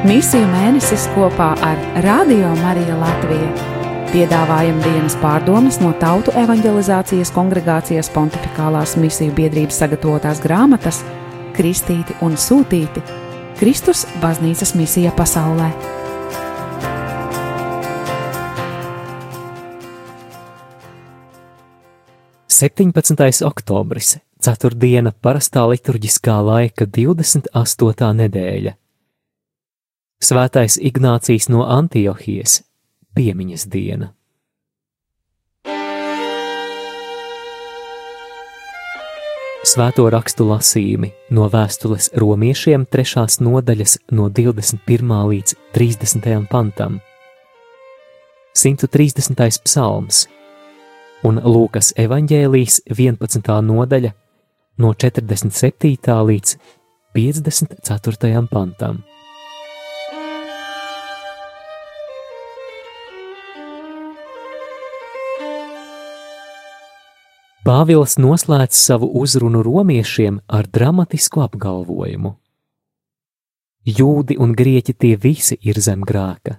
Misiju mēnesis kopā ar Radio Mariju Latviju. Piedāvājam dienas pārdomas no Tautu evanģelizācijas kongregācijas pontificālās misiju biedrības sagatavotās grāmatas Kristīti un Sūtīti - Kristus baznīcas misija pasaulē. 17. oktobris, 4. parastā liturģiskā laika 28. nedēļa. Svētais Ignācijas no Antiohijas piemiņas diena. Svēto rakstu lasījumi no vēstules romiešiem trešās nodaļas no 21. līdz 30. pantam. 130. psalms un Lūkas evanģēlijas 11. nodaļa no 47. līdz 54. pantam. Pāvils noslēdz savu uzrunu romiešiem ar dramatisku apgalvojumu: Jūdi un grieķi tie visi ir zem grēka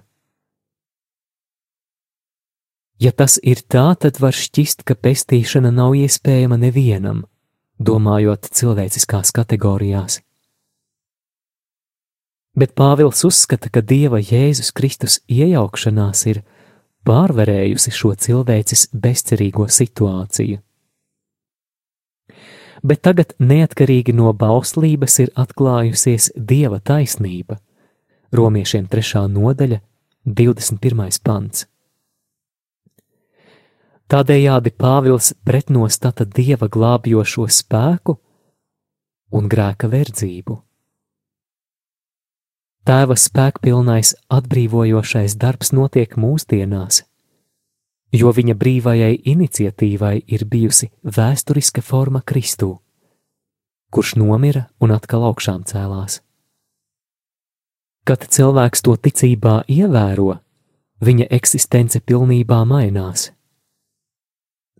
Ja tas ir tā, tad var šķist, ka pestīšana nav iespējama nevienam, domājot cilvēciskās kategorijās. Bet Pāvils uzskata, ka Dieva Jēzus Kristus iejaukšanās ir pārvarējusi šo cilvēces bezcerīgo situāciju. Bet tagad, neatkarīgi no bauslības, ir atklājusies Dieva taisnība. Romiešiem 3. nodaļa, 21. pants. Tādējādi Pāvils pretnostata dieva glābjošo spēku un grēka verdzību. Tēva spēkpilnais atbrīvojošais darbs notiek mūsdienās, jo viņa brīvajai iniciatīvai ir bijusi vēsturiska forma Kristū, kurš nomira un atkal augšām cēlās. Kad cilvēks to ticībā ievēro, viņa eksistence pilnībā mainās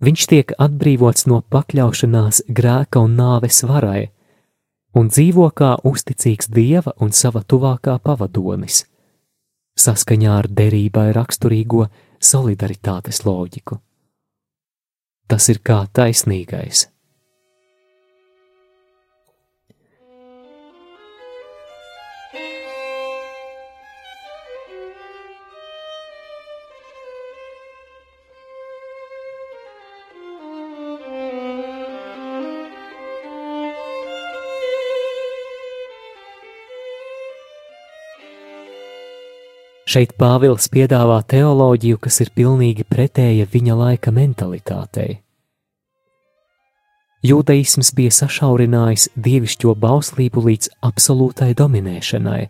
viņš tiek atbrīvots no pakļaušanās grēka un nāves varai, un dzīvo kā uzticīgs dieva un sava tuvākā pavadonis, saskaņā ar derībai raksturīgo solidaritātes loģiku. Tas ir kā taisnīgais. Šeit Pāvils piedāvā teoloģiju, kas ir pilnīgi pretēja viņa laika mentalitātei. Jūdaisms bija sašaurinājis dievišķo bauslību līdz absolūtai dominēšanai,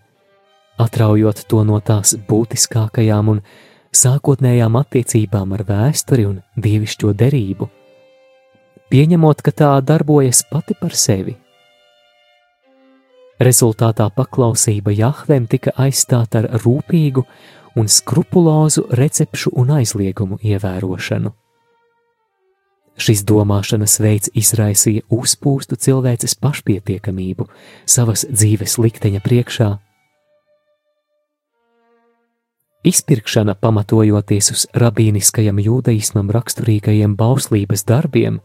atraujot to no tās būtiskākajām un sākotnējām attiecībām ar vēsturi un dievišķo derību, pieņemot, ka tā darbojas pati par sevi Rezultātā paklausība Jahvem tika aizstāta ar rūpīgu un skrupulozu recepšu un aizliegumu ievērošanu. Šis domāšanas veids izraisīja uzpūstu cilvēces pašpietiekamību savas dzīves likteņa priekšā. Izpirkšana, pamatojoties uz rabīniskajam jūdaismam raksturīgajiem bauslības darbiem,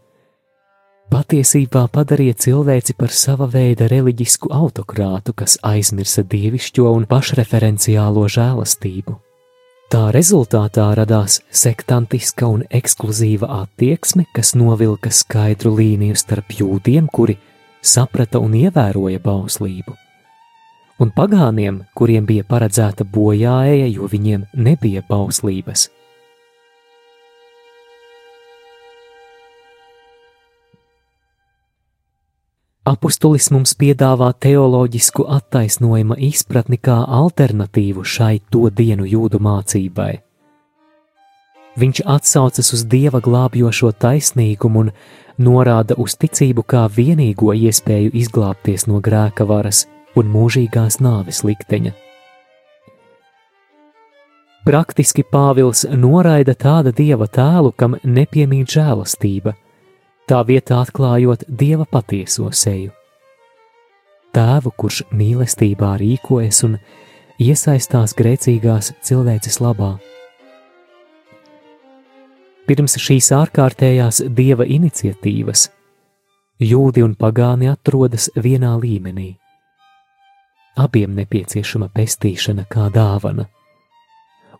patiesībā padarīja cilvēci par sava veida reliģisku autokrātu, kas aizmirsa dievišķo un pašreferenciālo žēlastību. Tā rezultātā radās sektantiska un ekskluzīva attieksme, kas novilka skaidru līniju starp jūdiem, kuri saprata un ievēroja bauslību, un pagāniem, kuriem bija paredzēta bojāēja, jo viņiem nebija bauslības. Apostolis mums piedāvā teoloģisku attaisnojuma izpratni kā alternatīvu šai to dienu jūdu mācībai. Viņš atsaucas uz dieva glābjošo taisnīgumu un norāda uz ticību kā vienīgo iespēju izglābties no grēka varas un mūžīgās nāves likteņa. Praktiski Pāvils noraida tāda dieva tēlu, kam nepiemīt žēlastība – tā vietā atklājot dieva patieso seju. Tēvu, kurš mīlestībā rīkojas un iesaistās grēcīgās cilvēces labā. Pirms šīs ārkārtējās dieva iniciatīvas jūdi un pagāni atrodas vienā līmenī. Abiem nepieciešama pestīšana kā dāvana,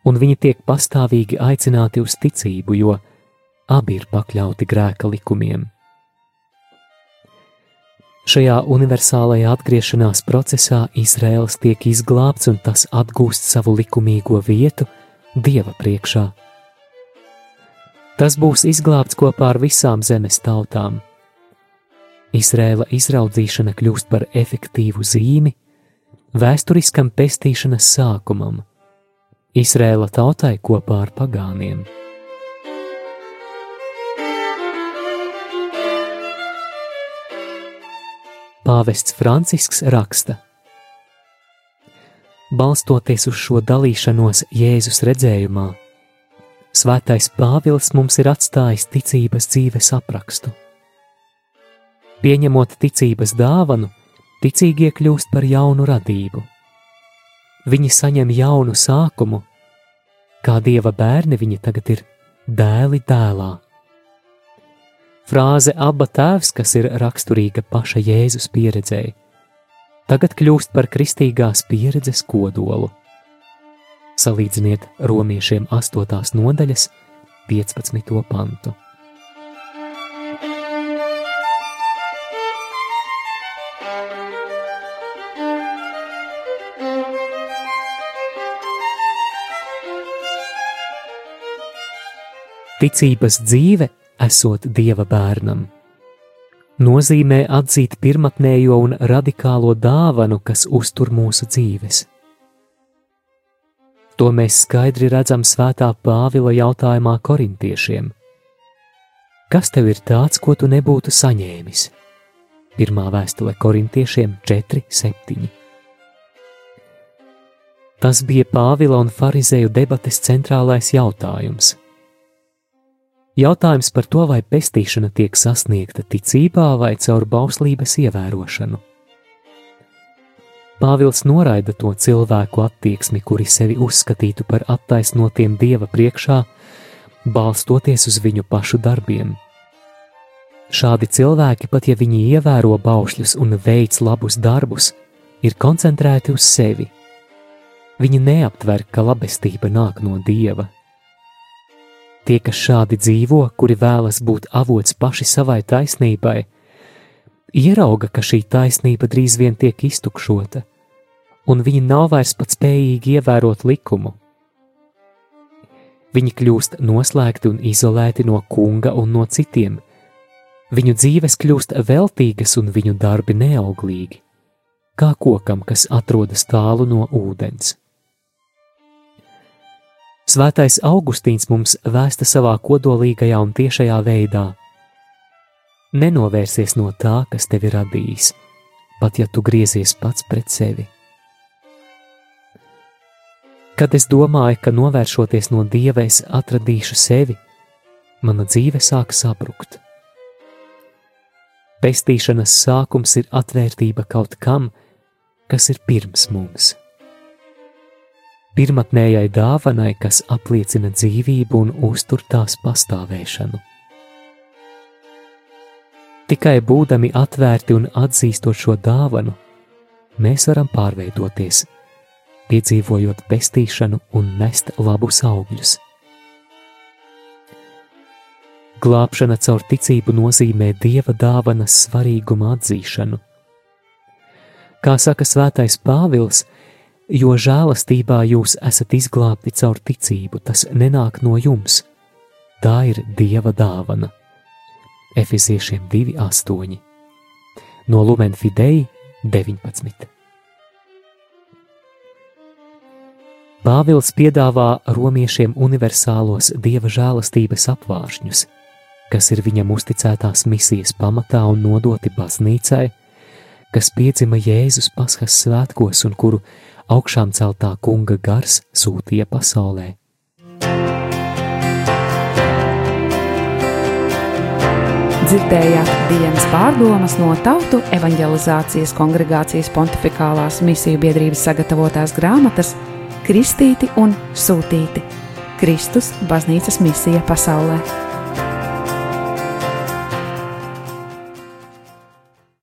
un viņi tiek pastāvīgi aicināti uz ticību, jo abi ir pakļauti grēka likumiem. Šajā universālajā atgriešanās procesā Izraels tiek izglābts un tas atgūst savu likumīgo vietu Dieva priekšā. Tas būs izglābts kopā ar visām zemes tautām. Izrēla izraudzīšana kļūst par efektīvu zīmi, vēsturiskam pestīšanas sākumam, Izrēla tautai kopā ar pagāniem. Pāvests Francisks raksta: Balstoties uz šo dalīšanos Jēzus redzējumā, Svētais Pāvils mums ir atstājis ticības dzīves aprakstu. Pieņemot ticības dāvanu, ticīgie kļūst par jaunu radību. Viņi saņem jaunu sākumu, kā dieva bērni viņi tagad ir dēli dēlā. Frāze abba tēvs, kas ir raksturīga paša Jēzus pieredzēji, tagad kļūst par kristīgās pieredzes kodolu. Salīdziniet romiešiem 8. nodaļas 15. pantu. Ticības dzīve esot dieva bērnam. Nozīmē atzīt pirmotnējo un radikālo dāvanu, kas uztur mūsu dzīves. To mēs skaidri redzam Svētā Pāvila jautājumā korintiešiem. Kas tev ir tāds, ko tu nebūtu saņēmis? Pirmā vēstule korintiešiem 4, 7. Tas bija Pāvila un Pharizēju debates centrālais jautājums. Jautājums par to, vai pestīšana tiek sasniegta ticībā vai caur bauslības ievērošanu. Pāvils noraida to cilvēku attieksmi, kuri sevi uzskatītu par attaisnotiem dieva priekšā, balstoties uz viņu pašu darbiem. Šādi cilvēki, pat ja viņi ievēro baušļus un veic labus darbus, ir koncentrēti uz sevi. Viņi neaptver, ka labestība nāk no dieva. Tie, kas šādi dzīvo, kuri vēlas būt avots paši savai taisnībai, ierauga, ka šī taisnība drīz vien tiek iztukšota, un viņi nav vairs pat spējīgi ievērot likumu. Viņi kļūst noslēgti un izolēti no kunga un no citiem. Viņu dzīves kļūst veltīgas un viņu darbi neauglīgi, kā kokam, kas atrodas tālu no ūdens. Svētais Augustīns mums vēsta savā kodolīgajā un tiešajā veidā: Nenovērsies no tā, kas tevi radījis, pat ja tu griezies pats pret sevi. Kad es domāju, ka novēršoties no dieva, es atradīšu sevi, mana dzīve sāk sabrukt. Pestīšanas sākums ir atvērtība kaut kam, kas ir pirms mums pirmotnējai dāvanai, kas apliecina dzīvību un uztur tās pastāvēšanu. Tikai būdami atvērti un atzīstot šo dāvanu, mēs varam pārveidoties, piedzīvojot pestīšanu un nest labus augļus. Glābšana caur ticību nozīmē dieva dāvanas svarīguma atzīšanu. Kā saka Svētais Pāvils, jo žēlastībā jūs esat izglābti caur ticību, tas nenāk no jums. Tā ir Dieva dāvana. Efeziešiem 2,8 no Lumen Fidei 19. Pāvils piedāvā romiešiem universālos dieva žēlastības apvāršņus, kas ir viņam uzticētās misijas pamatā un nodoti baznīcai, kas piedzima Jēzus Paskas svētkos un kuru augšām celtā kunga gars sūtīja pasaulē. Dzirdējāt dienas pārdomas no Tautu evanģelizācijas kongregācijas pontificālās misiju biedrības sagatavotās grāmatas Kristīti un Sūtīti - Kristus baznīcas misija pasaulē.